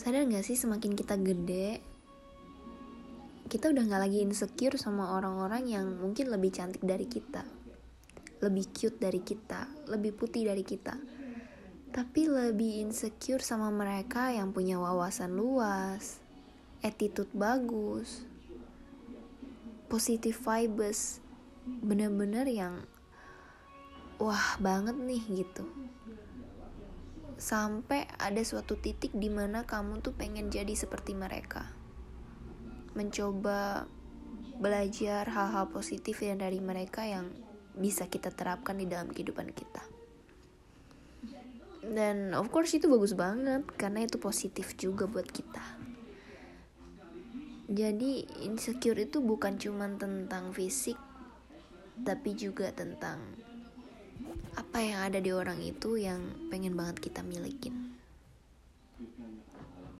sadar gak sih semakin kita gede kita udah gak lagi insecure sama orang-orang yang mungkin lebih cantik dari kita lebih cute dari kita lebih putih dari kita. Tapi lebih insecure sama mereka yang punya wawasan luas attitude bagus positive vibes bener-bener yang wah banget nih gitu sampai ada suatu titik di mana kamu tuh pengen jadi seperti mereka. Mencoba belajar hal-hal positif yang dari mereka yang bisa kita terapkan di dalam kehidupan kita. Dan of course itu bagus banget karena itu positif juga buat kita. Jadi insecure itu bukan cuma tentang fisik tapi juga tentang apa yang ada di orang itu yang pengen banget kita milikin